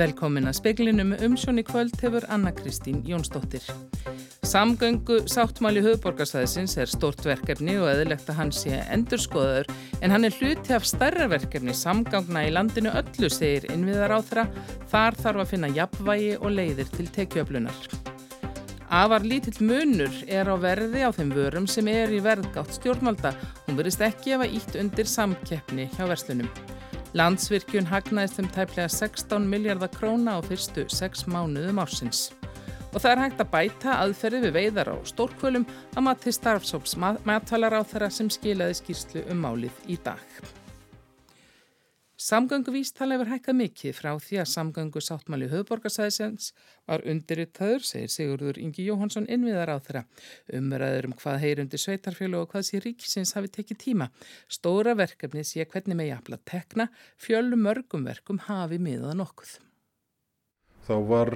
Velkomin að speklinum umsjón í kvöld hefur Anna Kristín Jónsdóttir. Samgöngu sáttmáli höfuborgarsæðisins er stort verkefni og eðlegt að hann sé endurskoðaður en hann er hluti af stærra verkefni samgangna í landinu öllu, segir innviðar á þeirra. Þar þarf að finna jafnvægi og leiðir til tekjöflunar. Afar lítill munur er á verði á þeim vörum sem er í verðgátt stjórnvalda. Hún verist ekki að ítt undir samkeppni hjá verslunum. Landsvirkjun hagnaðist um tæplega 16 miljardar króna á fyrstu 6 mánuðum ársins. Og það er hægt að bæta aðferði við veiðar á stórkvölum að mati starfsóps matvalar á þeirra sem skilaði skýrslu um málið í dag. Samgönguvístala hefur hækkað mikið frá því að samgöngu sáttmáli höfuborgarsæðisens var undirriðtaður, segir Sigurður Ingi Jóhansson innviðar á þeirra. Umræður um hvað heyrundi sveitarfjölu og hvað sé ríkisins hafi tekið tíma. Stóra verkefni sé hvernig með jafnla tekna, fjölu mörgum verkum hafi miðað nokkuð. Þá var,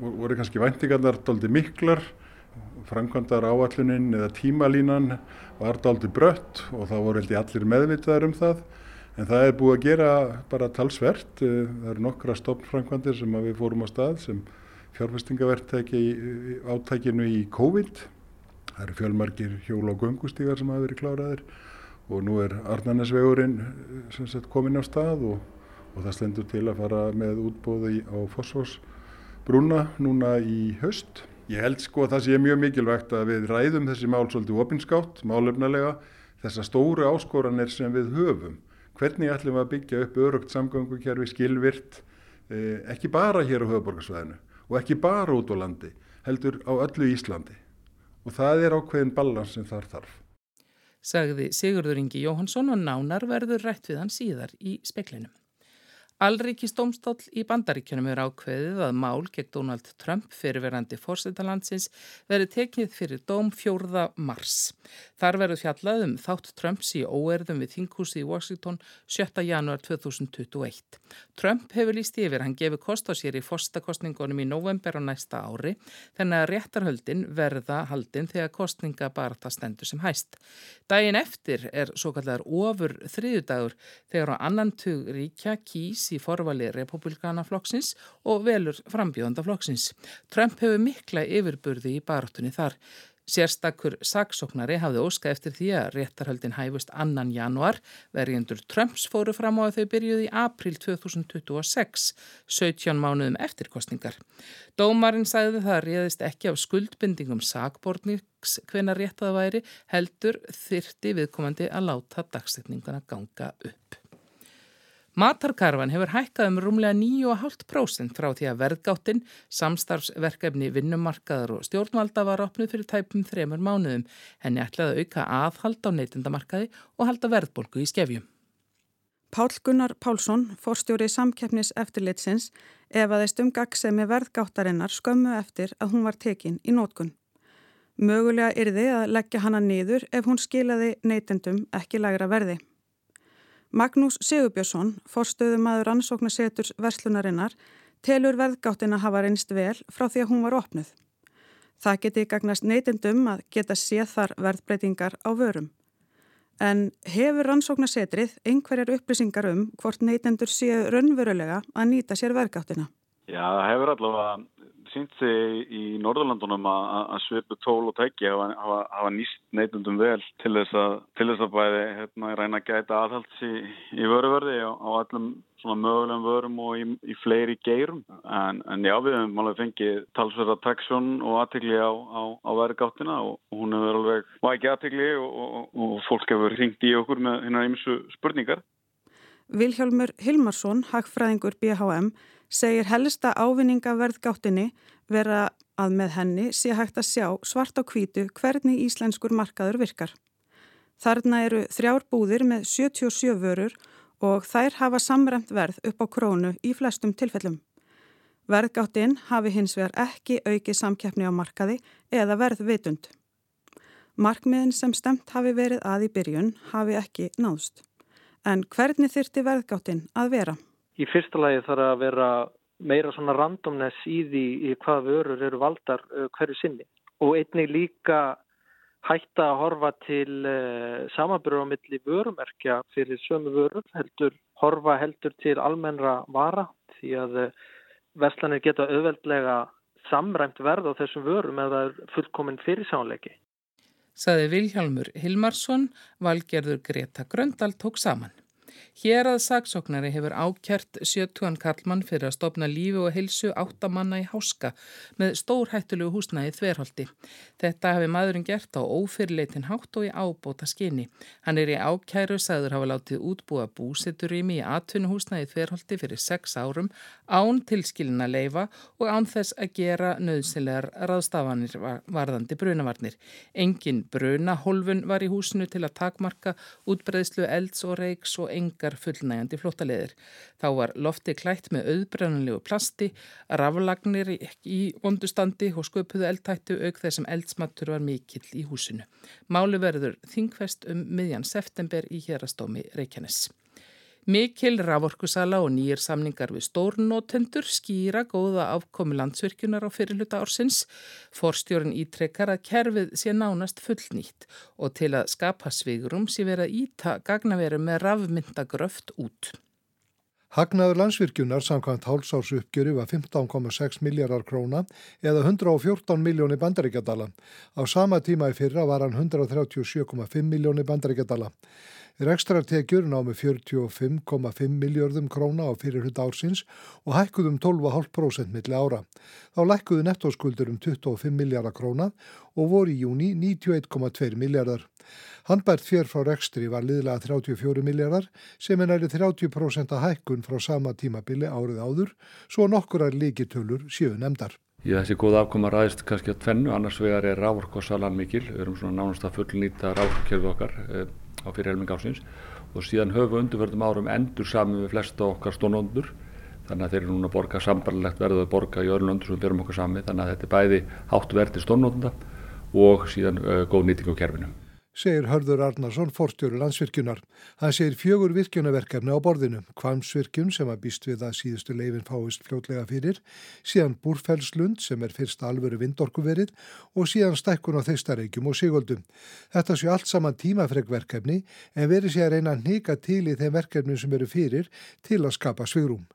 voru kannski væntingarnar doldi miklar, framkvæmdar áallunin eða tímalínan var doldi brött og þá voru held ég allir meðvitaðar um það. En það er búið að gera bara talsvert. Eh, það eru nokkra stofnframkvæmdir sem við fórum á stað sem fjárfestingaverktæki átækinu í COVID. Það eru fjölmargir hjól- og göngustígar sem hafa verið kláraðir og nú er Arnarnesvegurinn eh, komin á stað og, og það stendur til að fara með útbóði á fosforsbrúna núna í höst. Ég held sko að það sé mjög mikilvægt að við ræðum þessi mál svolítið opinskátt, málefnalega, þessa stóru áskoranir sem við höfum hvernig ætlum við að byggja upp örugt samgöngukerfi skilvirt eh, ekki bara hér á höfuborgarsvæðinu og ekki bara út á landi, heldur á öllu Íslandi og það er ákveðin balans sem þar þarf. Sagði Sigurður Ingi Jóhansson og nánar verður rætt við hann síðar í speklinum. Alríkistómstóll í bandaríkjunum er ákveðið að mál gegn Donald Trump fyrirverandi fórsetalandsins verið tekið fyrir dóm 4. mars. Þar verður fjallað um þátt Trumps í óerðum við þinghúsi í Washington 7. januar 2021. Trump hefur líst yfir, hann gefur kost á sér í fórstakostningunum í november á næsta ári, þannig að réttarhöldin verða haldin þegar kostninga bara það stendur sem hæst. Dægin eftir er svo kallar ofur þriðudagur þegar á annan tug ríkja kýs í forvali republikanaflokksins og velur frambjóðandaflokksins. Trump hefur mikla yfirburði í baróttunni þar. Sérstakur saksóknari hafði óska eftir því að réttarhöldin hæfust annan januar, verjendur Trumps fóru fram á að þau byrjuði í april 2026, 17 mánuðum eftirkostningar. Dómarinn sagði það réðist ekki af skuldbindingum sakbornings hvena réttaða væri, heldur þyrti viðkomandi að láta dagsetninguna ganga upp. Matarkarfan hefur hækkað um rúmlega 9,5% frá því að verðgáttin, samstarfsverkefni vinnumarkaðar og stjórnvalda var opnuð fyrir tæpum þremur mánuðum. Henni ætlaði að auka aðhald á neytindamarkaði og halda verðbolgu í skefjum. Pál Gunnar Pálsson, forstjóri samkeppnis eftirlitsins, efaðist um gagsemi verðgáttarinnar skömmu eftir að hún var tekin í nótkun. Mögulega yrði að leggja hana niður ef hún skilaði neytendum ekki lagra verði. Magnús Sigurbjörnsson, forstöðumadur ansóknarseturs verslunarinnar, telur verðgáttina hafa reynst vel frá því að hún var opnuð. Það geti gagnast neytendum að geta séð þar verðbreytingar á vörum. En hefur rannsóknarsetrið einhverjar upplýsingar um hvort neytendur séu raunverulega að nýta sér verðgáttina? Já, það hefur allavega sínt sig í Norðurlandunum að svipu tól og tækja hafa, nýst neytundum vel til þess að, til þess að bæði hérna, reyna að gæta aðhalds í, í vöruverði á, á allum mögulegum vörum og í, í fleiri geirum en, en já við hefum alveg fengið talsverða traksjón og aðtegli á, á, á verðgáttina og, hún hefur alveg vækið aðtegli og, og, og fólk hefur ringt í okkur með hérna ímsu spurningar. Vilhjálmur Hilmarsson, hagfræðingur BHM segir helsta ávinningaverðgáttinni vera að með henni sé hægt að sjá svart á kvítu hvernig íslenskur markaður virkar. Þarna eru þrjár búðir með 77 vörur og þær hafa samræmt verð upp á krónu í flestum tilfellum. Verðgáttinn hafi hins vegar ekki aukið samkeppni á markaði eða verð vitund. Markmiðin sem stemt hafi verið að í byrjun hafi ekki náðst. En hvernig þyrti verðgáttinn að vera? Í fyrsta lagi þarf að vera meira svona randomness í því í hvað vörur eru valdar uh, hverju sinni og einnig líka hætta að horfa til uh, samanbyrjum á milli vörumerkja fyrir sömu vörur heldur, horfa heldur til almennra vara því að uh, verslanir geta auðveldlega samræmt verð á þessum vörum eða fullkominn fyrirsánleiki. Saði Vilhjálmur Hilmarsson, valgerður Greta Gröndal tók saman. Hér að saksóknari hefur ákjert 70 kallmann fyrir að stopna lífi og heilsu áttamanna í háska með stórhættulegu húsnæði þverholti. Þetta hefur maðurinn gert á ófyrirleitin hátt og í ábóta skinni. Hann er í ákjæru sagður hafa látið útbúa búsitturými í atvinnuhúsnæði þverholti fyrir sex árum án tilskilina leifa og án þess að gera nöðsynlegar raðstafanir varðandi brunavarnir. Engin brunahólfun var í húsinu til að takmarka útbreðslu elds og reiks og engar fullnægandi flótaleðir. Þá var lofti klætt með auðbrennanlegu plasti, raflagnir í vondustandi og sköpuðu eldtættu auk þessum eldsmattur var mikill í húsinu. Máli verður þingfest um miðjan september í hérastómi Reykjanes. Mikil raforkusala og nýjir samningar við stórnótendur skýra góða afkomi landsvirkjunar á fyrirluta ársins. Forstjórin ítrekkar að kerfið sé nánast fullnýtt og til að skapa svigurum sé verið að íta gagnaveru með rafmyndagröft út. Hagnaður landsvirkjunar samkvæmt hálsársuppgjöru var 15,6 miljardar króna eða 114 miljóni bandaríkjadala. Á sama tíma í fyrra var hann 137,5 miljóni bandaríkjadala. Rekstrartekjur námi 45,5 miljardum króna á fyrir hlut ársins og hækkuðum 12,5% milli ára. Þá lækkuðu nettóskuldur um 25 miljardar króna og voru í júni 91,2 miljardar. Handbært fér frá rekstri var liðlega 34 miljardar sem er næri 30% að hækkun frá sama tímabili árið áður svo nokkurar líkitölur séu nefndar. Já, þessi góða afkoma ræðist kannski að tvennu, annars vegar er rávorkosalan mikil, við erum svona nánast að fullnýta rávorkjörðu okkar eh, á fyrir helming ásins og síðan höfu undirverðum árum endur saman við flesta okkar stónondur. Þannig að þeir eru núna að borga sambarlegt verðu að borga í öðrum löndur sem við erum okkar sami þannig að þetta er bæði hátt verði stónonda og síðan uh, góð nýting á kerfinu segir Hörður Arnarsson, forstjóru landsvirkjunar. Hann segir fjögur virkjunaverkefni á borðinu, kvamsvirkjun sem að býst við að síðustu leifin fáist fljótlega fyrir, síðan Búrfellslund sem er fyrst alvöru vindorkuverið og síðan stækkun á þeistareikjum og sigöldum. Þetta sé allt saman tímafregverkefni en verið sé að reyna að nýka til í þeim verkefni sem eru fyrir til að skapa svigrum.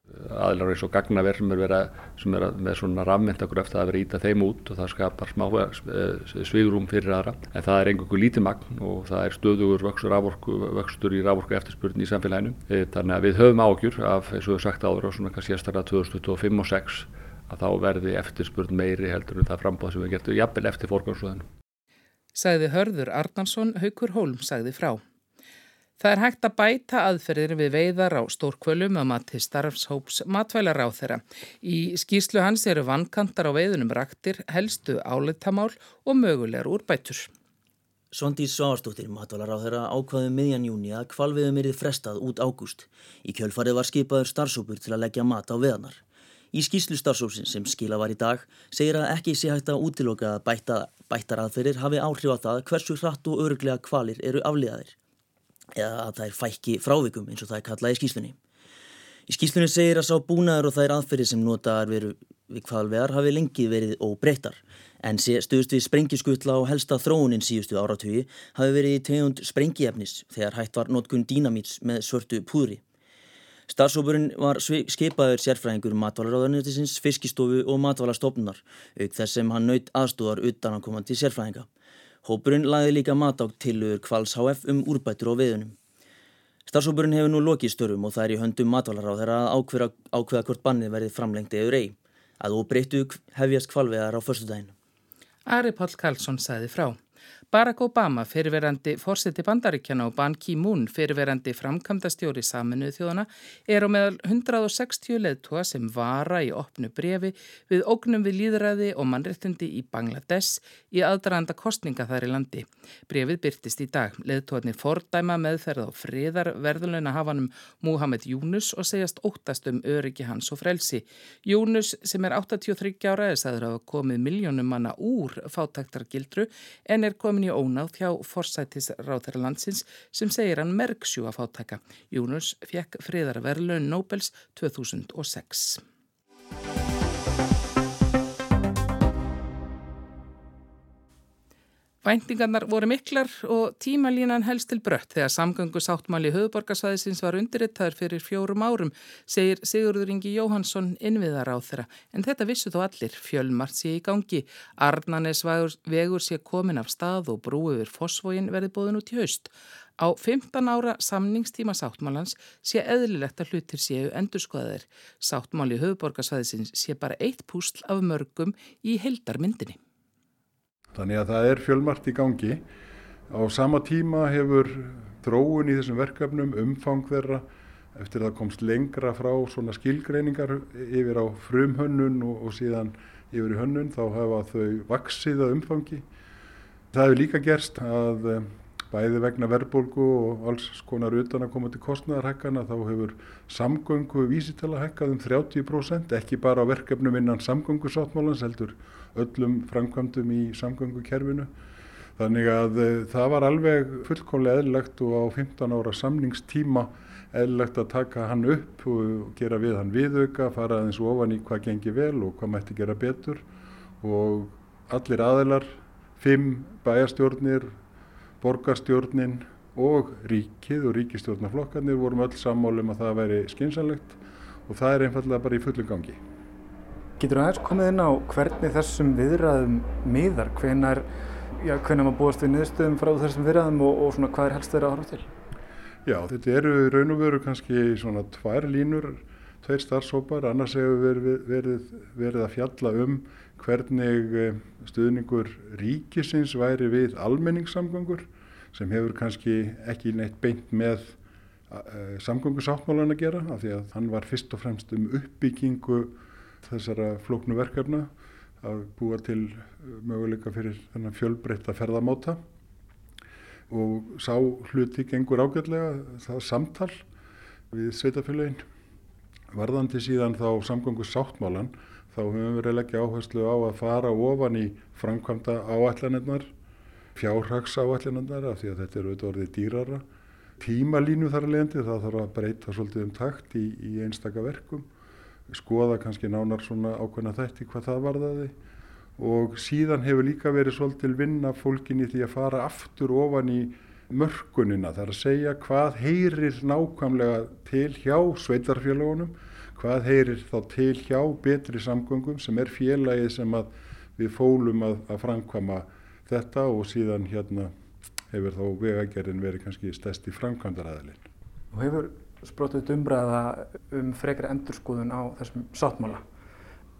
Aðlar eins og er, vera, sem er með svona rafmyndagröft að vera íta þeim út og það skapar smá eh, svigrum fyrir aðra en það er einhverju lítið magn og það er stöðugur vöxtur, raforku, vöxtur í raforku eftirspurni í samfélaginu. E, þannig að við höfum ágjur af, eins og við sagt áður á svona kannski sérstaklega 2025 og 6 að þá verði eftirspurn meiri heldur en það frambáð sem við getum jafnvel eftir fórgámsúðinu. Sagði Hörður Arnarsson, Haukur Hólm sagði frá. Það er hægt að bæta aðferðir við veiðar á stórkvölum að mati starfshóps matvælar á þeirra. Í skýrslu hans eru vankantar á veiðunum raktir, helstu áleitamál og mögulegar úrbætur. Svandís Sváarstóttir, matvalar á þeirra ákvaðu um miðjan júni að kvalviðum erið frestað út ágúst. Í kjölfarið var skipaður starfsópur til að leggja mat á veðanar. Í skýslu starfsópsin sem skila var í dag segir að ekki sé hægt að útiloka að bæta, bættar aðferðir hafi áhrif á það hversu hratt og öruglega kvalir eru afliðaðir. Eða að það er fækki frávikum eins og það er kallað í skýslunni. Í skýslunni segir að sá búnaður og þær aðferðir sem notaðar veru við kvalveðar hafi lengi verið óbreyttar en stuðust við sprengiskutla og helsta þróunin síðustu áratugi hafi verið í tegund sprengiefnis þegar hægt var notkun dínamíts með svörtu púðri. Starfsópurinn var skipaður sérfræðingur matvalarráðarnöðisins, fiskistofu og matvalarstofnunar, auk þess sem hann naut aðstóðar utan að koma til sérfræðinga. Hópurinn lagði líka mat á tilur Kvals HF um úrbætur á veðunum. Starfsópurinn hefur nú lokið störum og það er í höndum matvalarráðar að ákveða, ákveða hvort bannið verið framlengt eður ei. Að óbreyttu hefjast kvalveðar á förstudaginu. Ari Pál Karlsson sagði frá. Barack Obama, fyrirverandi fórseti bandaríkjana og Ban Ki-moon, fyrirverandi framkvæmdastjóri saminuð þjóðana, er á meðal 160 leðtúa sem vara í opnu brefi við ógnum við líðræði og mannrettindi í Bangladesh í aðdraðanda kostninga þar í landi. Brefið byrtist í dag. Leðtúarnir fordæma meðferð á friðar verðunleina hafanum Muhammed Yunus og segjast óttast um öryggi hans og frelsi. Yunus, sem er 83 ára, er sagður að hafa komið miljónum manna úr fátaktargildru en er komin í ónáð hjá forsætisráþæra landsins sem segir hann merksjú að fátaka. Jónus fekk friðarverðlaun Nobels 2006. Væntingarnar voru miklar og tímalínan helst til brött þegar samgöngu sáttmáli höfuborgarsvæðisins var undirrittaður fyrir fjórum árum, segir Sigurður Ingi Jóhansson innviðar á þeirra. En þetta vissu þó allir, fjölmart sé í gangi. Arnanes vegur sé komin af stað og brú yfir fosfógin verði bóðin út í haust. Á 15 ára samningstíma sáttmálans sé eðlilegt að hlutir séu endurskoðaðir. Sáttmáli höfuborgarsvæðisins sé bara eitt púsl af mörgum í heldarmyndinni. Þannig að það er fjölmart í gangi. Á sama tíma hefur þróun í þessum verkefnum, umfang þeirra, eftir að það komst lengra frá svona skilgreiningar yfir á frumhönnun og, og síðan yfir í hönnun, þá hafa þau vaksið að umfangi. Það hefur líka gerst að eh, bæði vegna verðbólgu og alls konar utan að koma til kostnæðarhækkana þá hefur samgöngu vísitala hækkað um 30%, ekki bara á verkefnum innan samgöngusáttmálans heldur öllum framkvæmdum í samgöngukerfinu. Þannig að eh, það var alveg fullkomlega eðlilegt og á 15 ára samningstíma eðlilegt að taka hann upp og gera við hann viðauka, fara aðeins ofan í hvað gengi vel og hvað mætti gera betur og allir aðilar, fimm bæjarstjórnir, borgarstjórnin og ríkið og ríkistjórnarflokkarnir vorum öll sammálum að það væri skynsanlegt og það er einfallega bara í fullum gangi. Getur þú aðeins komið inn á hvernig þessum viðræðum miðar, hvenar, já, hvenar maður búast við niðurstöðum frá þessum viðræðum og, og svona hvað er helst þeirra að horfa til? Já, þetta eru raun og veru kannski svona tvær línur, tveir starfsópar, annars hefur verið, verið, verið að fjalla um hvernig eh, stuðningur ríkisins væri við almenningssamgöngur sem hefur kannski ekki neitt beint með eh, samgöngusáttmálan að gera af því að hann var fyrst og fremst um uppbyggingu þessara flóknu verkefna að búa til uh, möguleika fyrir þennan fjölbreytta ferðamáta. Og sá hluti gengur ágætlega það samtal við sveitafélagin varðandi síðan þá samgöngu sáttmálan þá höfum við verið að leggja áherslu á að fara ofan í framkvæmda áallanirnar fjárhags áallanirnar af því að þetta eru auðvitað orðið dýrara. Tímalínu þar að leiðandi það þarf að breyta svolítið um takt í, í einstaka verkum. Skoða kannski nánar svona ákveðna þætti hvað það varðaði. Og síðan hefur líka verið svolítil vinna fólkinni því að fara aftur ofan í mörkunina þar að segja hvað heyrir nákvæmlega til hjá sveitarfélagunum, hvað heyrir þá til hjá betri samgöngum sem er félagið sem við fólum að, að framkvama þetta og síðan hérna hefur þá vegagerðin verið kannski stærsti framkvæmdaræðilinn. Og hefur sprótið umræða um frekri endurskoðun á þessum sáttmála.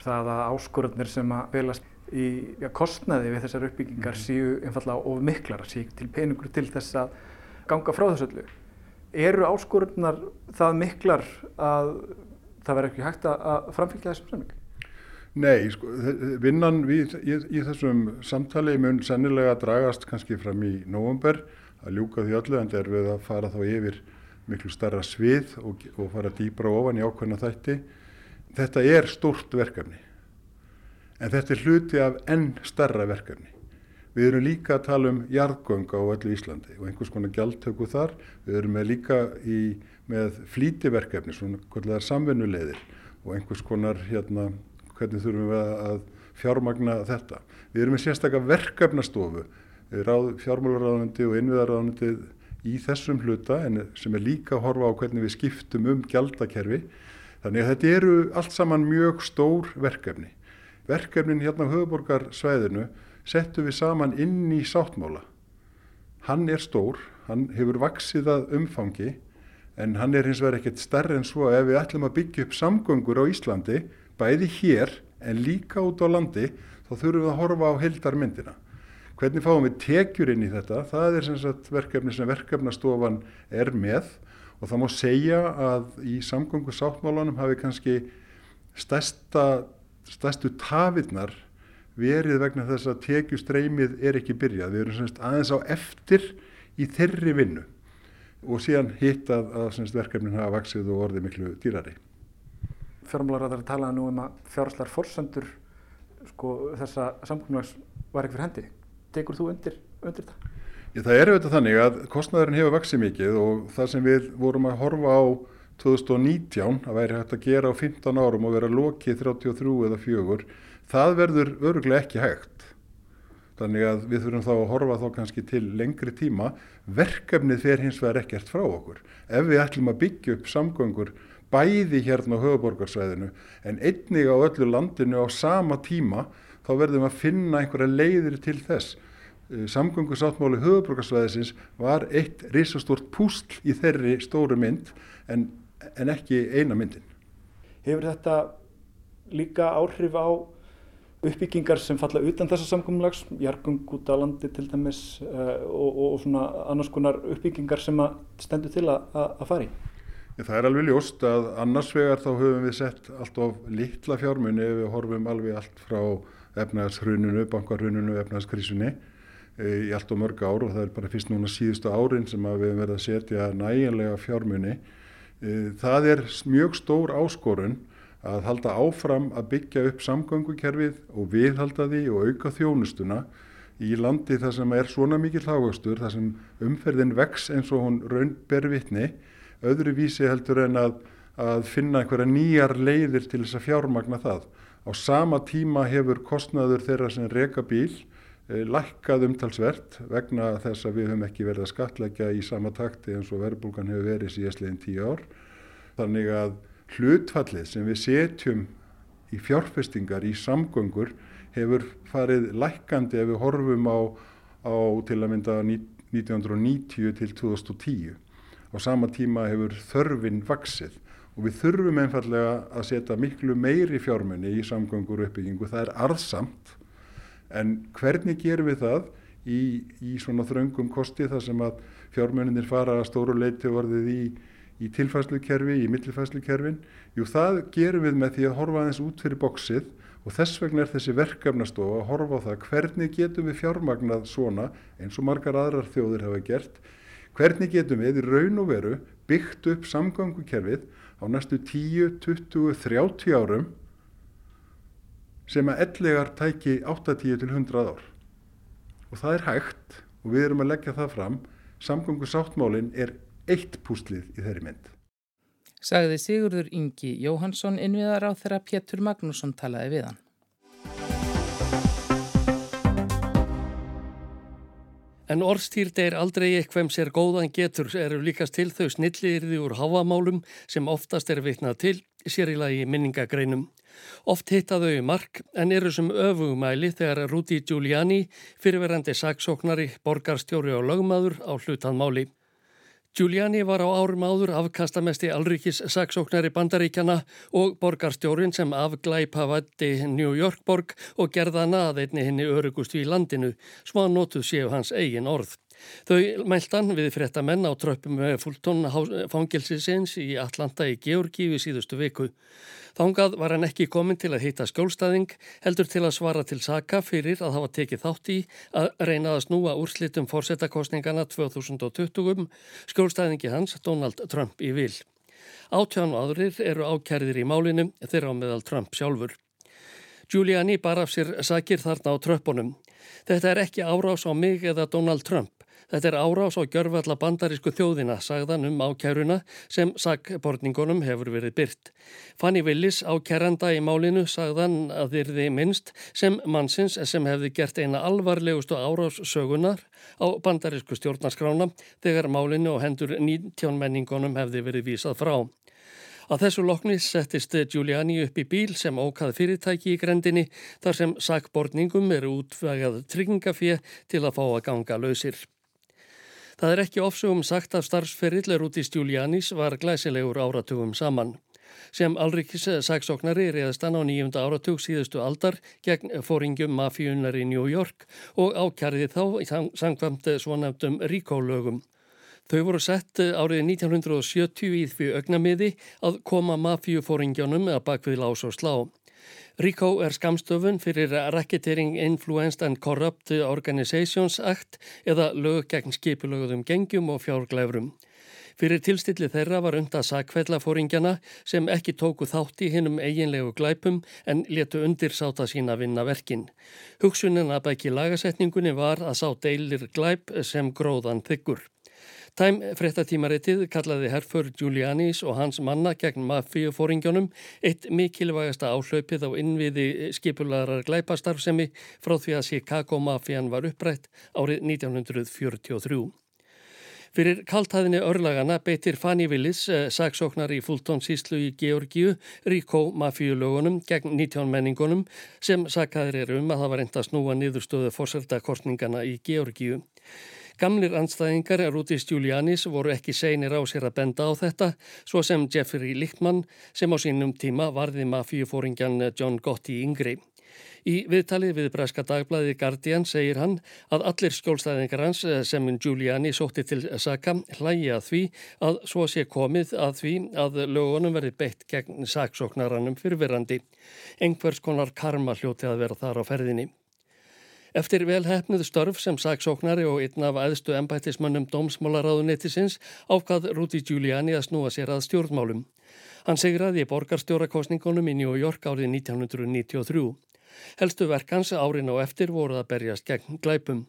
Það að áskorunir sem að velast í ja, kostnaði við þessar uppbyggingar mm. séu einfallega of miklar, séu til peningur til þess að ganga frá þessu öllu. Eru áskorunnar það miklar að það verður ekki hægt að framfylgja þessum samling? Nei, sko, vinnan við, í, í þessum samtali mun sennilega dragast kannski fram í nógumber að ljúka því öllu en það er við að fara þá yfir miklu starra svið og, og fara dýbra ofan í ákveðna þætti. Þetta er stort verkefni en þetta er hluti af enn starra verkefni. Við erum líka að tala um jarðgönga á öllu Íslandi og einhvers konar gjaldtöku þar. Við erum með líka í, með flítiverkefni, svona kvöldlegar samvinnulegðir og einhvers konar hérna, hvernig þurfum við að fjármagna þetta. Við erum með sérstaklega verkefnastofu, fjármálaráðandi og innviðaráðandi í þessum hluta en sem er líka að horfa á hvernig við skiptum um gjaldakerfi. Þannig að þetta eru allt saman mjög stór verkefni. Verkefnin hérna á höfuborgarsvæðinu settum við saman inn í sáttmála. Hann er stór, hann hefur vaksið að umfangi en hann er hins vegar ekkert stærri en svo ef við ætlum að byggja upp samgöngur á Íslandi, bæði hér en líka út á landi, þá þurfum við að horfa á heldarmyndina. Hvernig fáum við tekjur inn í þetta? Það er sem sagt verkefni sem verkefnastofan er með og það má segja að í samgöngu sáttmálanum hafi kannski stærsta, stærstu tafirnar verið vegna þess að tekjustreymið er ekki byrjað. Við erum semst aðeins á eftir í þeirri vinnu og síðan hitt að, að semst verkefnin hafa vaksið og orðið miklu dýrari. Fjármálaráðar talaði nú um að fjárháslar fórsendur sko, þessa samgöngunags var ekki fyrir hendi tekur þú undir, undir það? Já, það er auðvitað þannig að kostnæðurinn hefur vaksið mikið og það sem við vorum að horfa á 2019 að væri hægt að gera á 15 árum og vera lokið 33 eða 4 það verður öruglega ekki hægt Þannig að við þurfum þá að horfa þá kannski til lengri tíma. Verkefnið fer hins vegar ekkert frá okkur. Ef við ætlum að byggja upp samgöngur bæði hérna á höfuborgarsvæðinu en einnig á öllu landinu á sama tíma þá verðum að finna einhverja leiðir til þess. Eh, samgöngusáttmáli höfuborgarsvæðisins var eitt risastort púsl í þeirri stóru mynd en, en ekki eina myndin. Hefur þetta líka áhrif á uppbyggingar sem falla utan þessa samkommulags, jargung út á landi til dæmis uh, og, og svona annars konar uppbyggingar sem stendur til að, að fari? Það er alveg ljóst að annars vegar þá höfum við sett allt of litla fjármunni ef við horfum alveg allt frá efnaðshrununu, bankarhrununu, efnaðskrísunni e, í allt of mörg ár og það er bara fyrst núna síðustu árin sem við höfum verið að setja næjanlega fjármunni. E, það er mjög stór áskorun að halda áfram að byggja upp samgöngukerfið og viðhalda því og auka þjónustuna í landi þar sem er svona mikið hlágastur, þar sem umferðin vex eins og hún raun ber vitni, öðru vísi heldur en að, að finna einhverja nýjar leiðir til þess að fjármagna það. Á sama tíma hefur kostnaður þeirra sem reka bíl eh, lækkað umtalsvert vegna þess að við höfum ekki verið að skatleggja í sama takti eins og verðbúlgan hefur verið síðastleginn tíu ár. Þannig að hlutfallið sem við setjum í fjárfestingar í samgöngur hefur farið lækkandi ef við horfum á, á til að mynda 1990 til 2010. Á sama tíma hefur þörfin vaksið og við þurfum einfallega að setja miklu meiri fjármunni í samgöngur uppbyggingu. Það er arðsamt en hvernig gerum við það í, í svona þröngum kosti þar sem að fjármunninir fara að stóru leiti vorðið í í tilfæslukerfi, í millifæslukerfin. Jú, það gerum við með því að horfa aðeins út fyrir bóksið og þess vegna er þessi verkefnastofa að horfa á það hvernig getum við fjármagnað svona eins og margar aðrar þjóðir hafa gert. Hvernig getum við í raun og veru byggt upp samgöngukerfið á næstu 10, 20, 30 árum sem að ellegar tæki 80 til 100 ár. Og það er hægt og við erum að leggja það fram. Samgöngusáttmálinn er eitt púslið í þeirri mynd. Sagði Sigurður Ingi Jóhansson innviðar á þeirra Pétur Magnússon talaði við hann. En orðstýrd er aldrei eitthvað sem sér góðan getur eru líkast til þau snillirði úr háamálum sem oftast er viknað til, sér í lagi minningagreinum. Oft hitta þau mark en eru sem öfugumæli þegar Rúti Giuliani, fyrirverandi saksóknari, borgarstjóri og lögmaður á hlutanmáli. Giuliani var á árum áður afkastamesti alrikis saksóknari bandaríkjana og borgarstjórin sem afglæpa vatti New York borg og gerða naðeinni henni örugust í landinu, að notuð séu hans eigin orð. Þau mæltan við fréttamenn á tröppum Fulton fangilsisins í Atlanta í Georgíu síðustu viku. Þángað var hann ekki komin til að hýta skjólstaðing, heldur til að svara til saka fyrir að hafa tekið þátt í að reyna að snúa úrslitum fórsetakostningana 2020, skjólstaðingi hans Donald Trump í vil. Átján aðrir eru ákærðir í málinu þeirra á meðal Trump sjálfur. Giuliani bar af sér sakir þarna á tröppunum. Þetta er ekki árás á mig eða Donald Trump. Þetta er árás á gjörfalla bandarísku þjóðina, sagðan um ákæruna sem sagbortningunum hefur verið byrt. Fanny Willis ákæranda í málinu sagðan að þyrði minnst sem mannsins sem hefði gert eina alvarlegustu árás sögunar á bandarísku stjórnarskrána þegar málinu og hendur 19 menningunum hefði verið vísað frá. Að þessu lokni settist Giuliani upp í bíl sem ókað fyrirtæki í grendinni þar sem sakbortningum eru útvegað tryggingafið til að fá að ganga lausir. Það er ekki ofsugum sagt að starfsferillur út í Stjúlianis var glæsilegur áratugum saman. Sem Alrikis saksóknari reyðast hann á nýjunda áratug síðustu aldar gegn fóringjum mafíunar í New York og ákjærði þá sangkvæmt svonefndum ríkólögum. Þau voru sett árið 1970 í því augnamiði að koma mafíufóringjónum að bakvið lás og slá. RICO er skamstöfun fyrir Racketeering Influenced and Corrupt Organizations Act eða lög gegn skipulögðum gengjum og fjárglæfrum. Fyrir tilstilli þeirra var undað sakfellafóringjana sem ekki tóku þátt í hinnum eiginlegu glæpum en letu undirsáta sína vinna verkin. Hugsunin að bæki lagasetningunni var að sá deilir glæp sem gróðan þykkur. Time fréttatímaritið kallaði herfur Giulianis og hans manna gegn mafíufóringjónum eitt mikilvægasta áhlaupið á innviði skipularar glæpastarfsemi frá því að Chicago-mafían var upprætt árið 1943. Fyrir kaltæðinni örlagana beitir Fanny Willis, eh, saksóknar í Fulton síslu í Georgiu, Ríkó mafíulögunum gegn 19 menningunum sem sakaðir er um að það var enda snúa niðurstöðu fórsölda kostningana í Georgiu. Gamlir anstæðingar Rúdis Giulianis voru ekki seinir á sér að benda á þetta, svo sem Jeffrey Lichtman sem á sínum tíma varði mafíufóringjan John Gotti yngri. Í viðtalið við Breska dagblæði Guardian segir hann að allir skjólstæðingar hans sem Giuliani sótti til Saka hlægi að því að svo sé komið að því að lögunum verði beitt gegn saksóknaranum fyrirverandi. Engvers konar karma hljóti að vera þar á ferðinni. Eftir velhæfnið störf sem saksóknari og einn af aðstu embættismönnum dómsmálaráðunetisins ákvað Rúti Giuliani að snúa sér að stjórnmálum. Hann segraði í borgarstjórakostningunum í New York árið 1993. Helstu verkans árin og eftir voru að berjast gegn glæpum.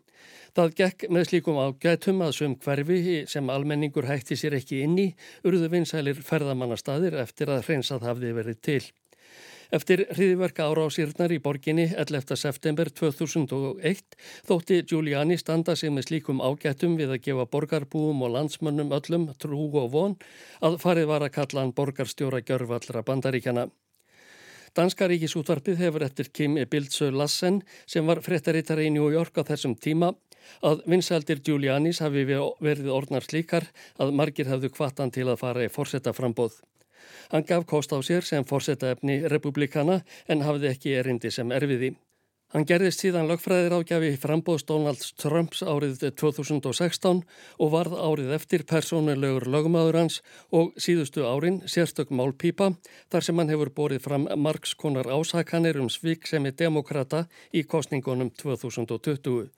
Það gekk með slíkum ágætum að sum hverfi sem almenningur hætti sér ekki inn í urðu vinsælir ferðamannastaðir eftir að hreinsað hafði verið til. Eftir hriðverka árásýrnar í borginni 11. september 2001 þótti Giuliani standa sig með slíkum ágættum við að gefa borgarbúum og landsmönnum öllum trú og von að farið var að kalla hann borgarstjóra gjörvallra bandaríkjana. Danska ríkisútvarpið hefur eftir Kim Bildsö Lassen sem var frettarittari í New York á þessum tíma að vinsaldir Giulianis hafi verið orðnar slíkar að margir hafðu kvartan til að fara í forsetta frambóð. Hann gaf kost á sér sem fórsetaefni republikana en hafði ekki erindi sem erfiði. Hann gerðist síðan lögfræðir ágjafi frambóðs Donald Trumps árið 2016 og varð árið eftir persónulegur lögmaður hans og síðustu árin sérstök málpípa þar sem hann hefur borið fram margskonar ásakanir um svík sem er demokrata í kostningunum 2020.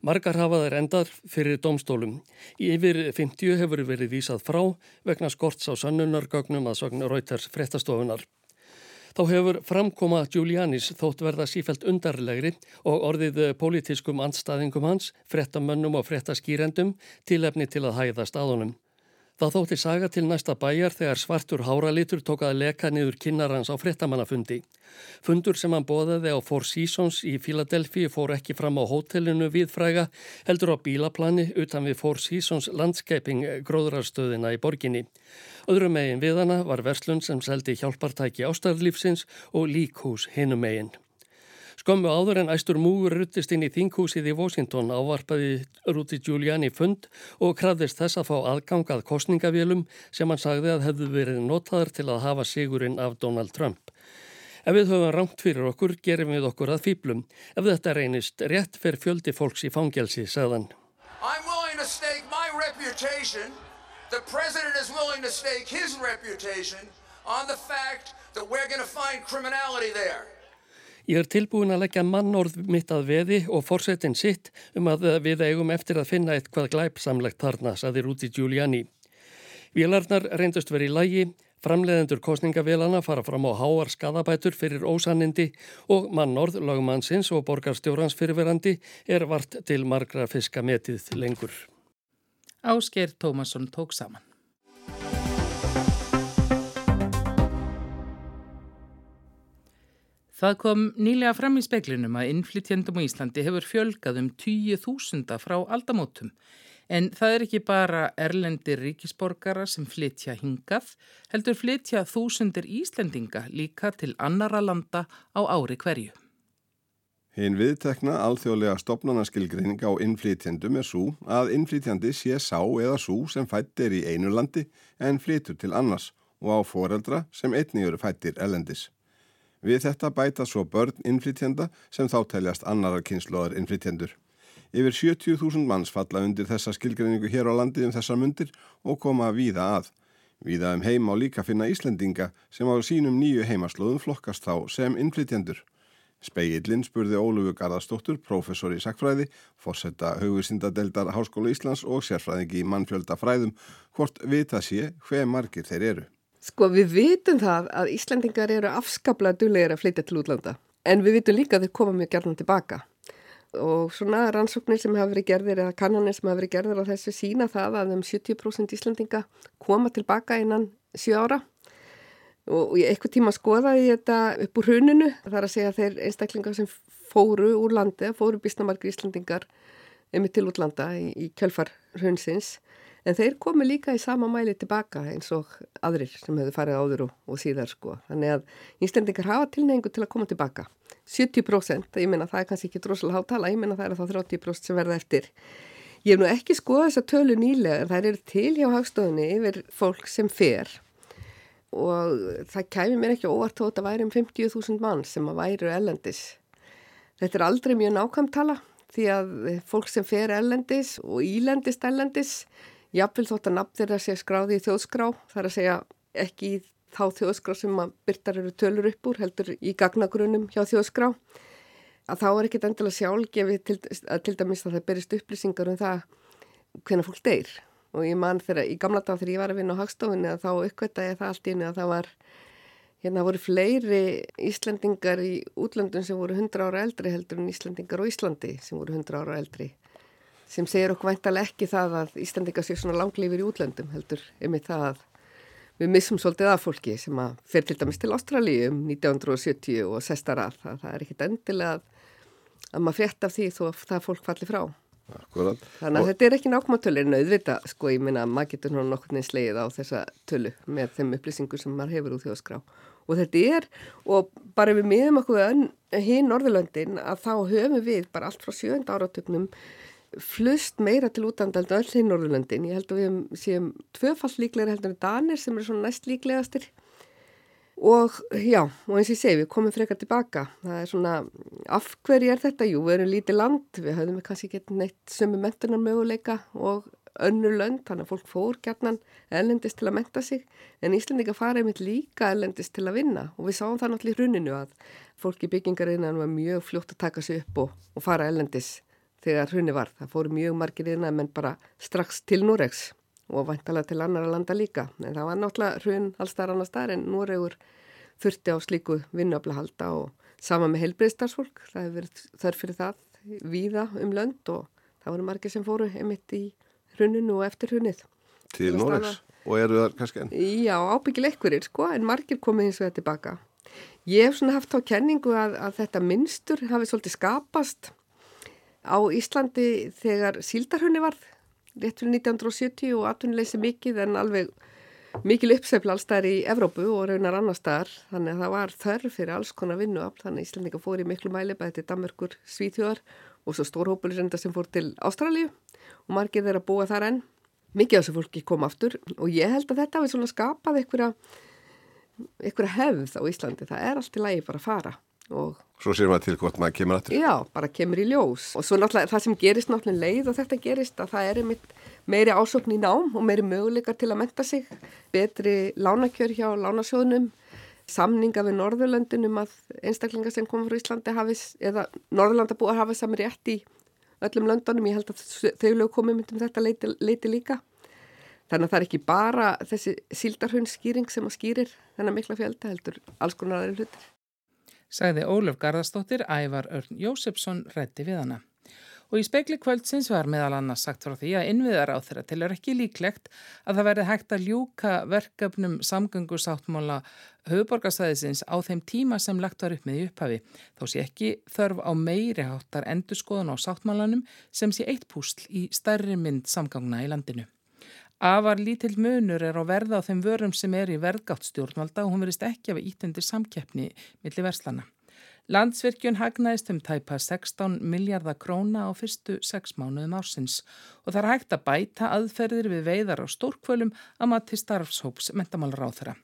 Margar hafa þær endar fyrir domstólum. Í yfir 50 hefur verið vísað frá vegna skorts á sannunargögnum að sagna Reuters frettastofunar. Þá hefur framkoma Giulianis þótt verða sífælt undarlegri og orðið pólitískum andstaðingum hans, frettamönnum og frettaskýrendum tilefni til að hæða staðunum. Það þótti saga til næsta bæjar þegar svartur háralitur tók að leka niður kinnarans á frettamannafundi. Fundur sem hann bóðaði á Four Seasons í Philadelphia fór ekki fram á hótelinu viðfræga, heldur á bílaplani utan við Four Seasons landskeiping gróðrarstöðina í borginni. Öðrum megin við hana var verslun sem seldi hjálpartæki ástarlífsins og líkhús hinum megin. Skömmu áður en æstur múgur ruttist inn í þinghúsið í Washington ávarpaði Rúti Giuliani fund og krafðist þess að fá aðgangað kostningavélum sem hann sagði að hefðu verið notaður til að hafa sigurinn af Donald Trump. Ef við höfum rámt fyrir okkur, gerum við okkur að fýblum. Ef þetta reynist rétt fer fjöldi fólks í fangelsi, sagðan. I'm willing to stake my reputation, the president is willing to stake his reputation on the fact that we're going to find criminality there. Ég er tilbúin að leggja mannorð mitt að veði og fórsetin sitt um að við eigum eftir að finna eitthvað glæpsamlegt þarna, saði Rúti Giuliani. Vélarnar reyndust verið í lægi, framleiðendur kostningavélana fara fram á háar skadabætur fyrir ósannindi og mannorð lagmannsins og borgarstjórans fyrirverandi er vart til margra fiskametið lengur. Ásker Tómasson tók saman. Það kom nýlega fram í speklinum að innflytjandum á Íslandi hefur fjölgað um 20.000 frá aldamótum. En það er ekki bara erlendir ríkisborgara sem flytja hingað, heldur flytja þúsundir Íslendinga líka til annara landa á ári hverju. Hinn viðtekna alþjóðlega stopnarnaskilgreining á innflytjandum er svo að innflytjandi sé sá eða svo sem fættir í einu landi en flytur til annars og á foreldra sem einnig eru fættir erlendis. Við þetta bæta svo börn innflytjenda sem þá teljast annarar kynnslóðar innflytjendur. Yfir 70.000 manns falla undir þessa skilgreiningu hér á landi um þessar mundir og koma víða að. Víða um heim á líka finna Íslendinga sem á sínum nýju heimaslóðum flokkast þá sem innflytjendur. Speillin spurði Ólúfu Garðarstóttur, professor í sakfræði, fórsetta hugursindadeldar Háskólu Íslands og sérfræðingi í mannfjölda fræðum, hvort vita sé hver margir þeir eru. Sko við vitum það að Íslandingar eru afskaplega duðlegir að flytja til útlanda en við vitum líka að þeir koma mjög gerðan tilbaka. Og svona rannsóknir sem hafa verið gerðir eða kannanir sem hafa verið gerðir á þessu sína það að um 70% Íslandinga koma tilbaka innan 7 ára. Og ég eitthvað tíma skoðaði þetta upp úr hruninu þar að segja þeir einstaklingar sem fóru úr landi, fóru bísnamarkir Íslandingar um til útlanda í, í kjölfar hrunsins En þeir komu líka í sama mæli tilbaka eins og aðrir sem hefur farið áður og, og síðar sko. Þannig að íslendingar hafa tilneingu til að koma tilbaka. 70%, ég minna það er kannski ekki droslega hátala, ég minna það er þá 30% sem verða eftir. Ég hef nú ekki skoðað þessa tölu nýlega en það er til hjá hagstofunni yfir fólk sem fer og það kæmi mér ekki óvart þó að það væri um 50.000 mann sem að væri ellendis. Þetta er aldrei mjög nákvæmtala því að fólk sem fer ellendis og ílendist ellendis Jafnvel þótt að nafn þeirra sé skráði í þjóðskrá, þar að segja ekki í þá þjóðskrá sem að byrtar eru tölur upp úr, heldur í gagnagrunum hjá þjóðskrá, að þá er ekkit endilega sjálfgefið til, til dæmis að það berist upplýsingar um það hvena fólk deyr. Og ég man þegar í gamla dag þegar ég var að vinna á hagstofunni að þá uppkvæmtaði það allt í henni að það var, hérna voru fleiri Íslandingar í útlöndun sem voru 100 ára eldri heldur en Íslandingar á Íslandi sem voru 100 ára eldri sem segir okkur væntalega ekki það að Íslandingar sé svona langlýfur í útlöndum heldur yfir það að við missum svolítið af fólki sem að fer til dæmis til Ástralíu um 1970 og sestar að það, það er ekkit endilega að, að maður frétt af því þó að það fólk falli frá. Akkurat. Þannig að og... þetta er ekki nákvæm tölu en auðvita sko ég minna að maður getur náttúrulega nokkur neins leið á þessa tölu með þeim upplýsingu sem maður hefur úr þjóðskrá og þetta er og bara við miðum okkur hinn Norðurlöndin að þá höfum við bara allt frá sjönda áratögnum flust meira til útandald öll í Norðurlöndin. Ég held að við séum tvöfall líklega heldur en Danir sem er svona næst líklegastir og já, og eins og ég segi, við komum frekar tilbaka. Það er svona, af hverju er þetta? Jú, við erum lítið land, við höfum kannski gett neitt sömu mentunar möguleika og önnur lönd, þannig að fólk fór gætnan ellendist til að menta sig, en Íslandika farið mitt líka ellendist til að vinna og við sáum það náttúrulega í hruninu að fólk í byggingarinnan var mjög fljótt að taka sig upp og, og fara ellendis þegar hrunni var. Það fóru mjög margir innan menn bara strax til Noregs og vantala til annara landa líka. En það var náttúrulega hrun allstar annar staðar en Noregur þurfti á slíku vinnuafla halda og sama með helbriðstarfsfólk. Það hefur verið þörf fyrir það víða um lönd og það voru margir sem fóru emitt í hruninu og eftir hrunnið. Til Noregs? Og eru það kannski enn? Já, ábyggil ekkurir sko en margir komið eins og þetta tilbaka. Ég hef svona haft á kenningu að, að þetta minnstur hafi svolítið skapast á Íslandi þegar síldarhunni varð rétt fyrir 1970 og atvinnuleysi mikið en alveg mikil uppsefla allstæðar í Evrópu og raunar annar staðar. Þannig að það var þörf fyrir alls konar vinnuafl þannig að Íslandika fór í miklu mæli bæði til Danmörkur, Svíþjóðar og svo stórhópulur reynda sem fór til Ástralju og margir þeirra búa þar enn. Mikið af þessu fólki kom aftur og ég held að þetta við svona skapað einhverja, einhverja hefð á Íslandi. Það er allt í lagi bara að fara og Svo séum við til hvort maður kemur aftur. Já, bara kemur í ljós. Og svo náttúrulega það sem gerist náttúrulega leið og þetta gerist að það er meiri ásókn í nám og meiri möguleikar til að menta sig, betri lánakjör hjá lánasjóðunum, samninga við Norðurlöndunum að einstaklingar sem koma frá Íslandi hafis, eða Norðurlandabúar hafa sami rétt í öllum löndunum. Ég held að þau lög komið myndum þetta leiti, leiti líka. Þannig að það er ekki bara þessi síldarhundskýring sem að skýrir þennan mikla fjölda heldur alls konar aðeins hlutir sagði Óluf Garðarstóttir Ævar Örn Jósefsson rætti við hana. Og í spekli kvöldsins var meðal annars sagt frá því að innviðar á þeirra til er ekki líklegt að það verði hægt að ljúka verkefnum samgöngusáttmála höfuborgarsæðisins á þeim tíma sem lagt var upp með í upphafi. Þá sé ekki þörf á meiri háttar endurskoðun á sáttmálanum sem sé eitt púsl í stærri mynd samgangna í landinu. Afar lítill munur er á verða á þeim vörum sem er í verðgátt stjórnvalda og hún verist ekki af ítendir samkeppni millir verslana. Landsvirkjun hagnaðist um tæpa 16 miljardar króna á fyrstu 6 mánuðum ársins og það er hægt að bæta aðferðir við veiðar á stórkvölum að maður til starfshóps mentamálur á þeirra.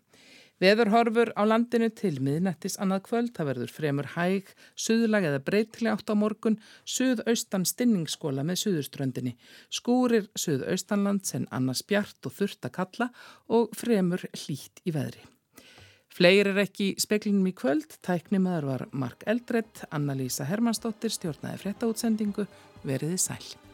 Veðurhorfur á landinu til miðnættis annað kvöld, það verður fremur hæg, suðlag eða breytileg átt á morgun, suðaustan stinningsskóla með suðurströndinni, skúrir suðaustanland sem annars bjart og þurft að kalla og fremur hlít í veðri. Fleir er ekki speklinum í kvöld, tæknimaður var Mark Eldredd, Anna-Lísa Hermannsdóttir stjórnaði fréttaútsendingu, veriði sæl.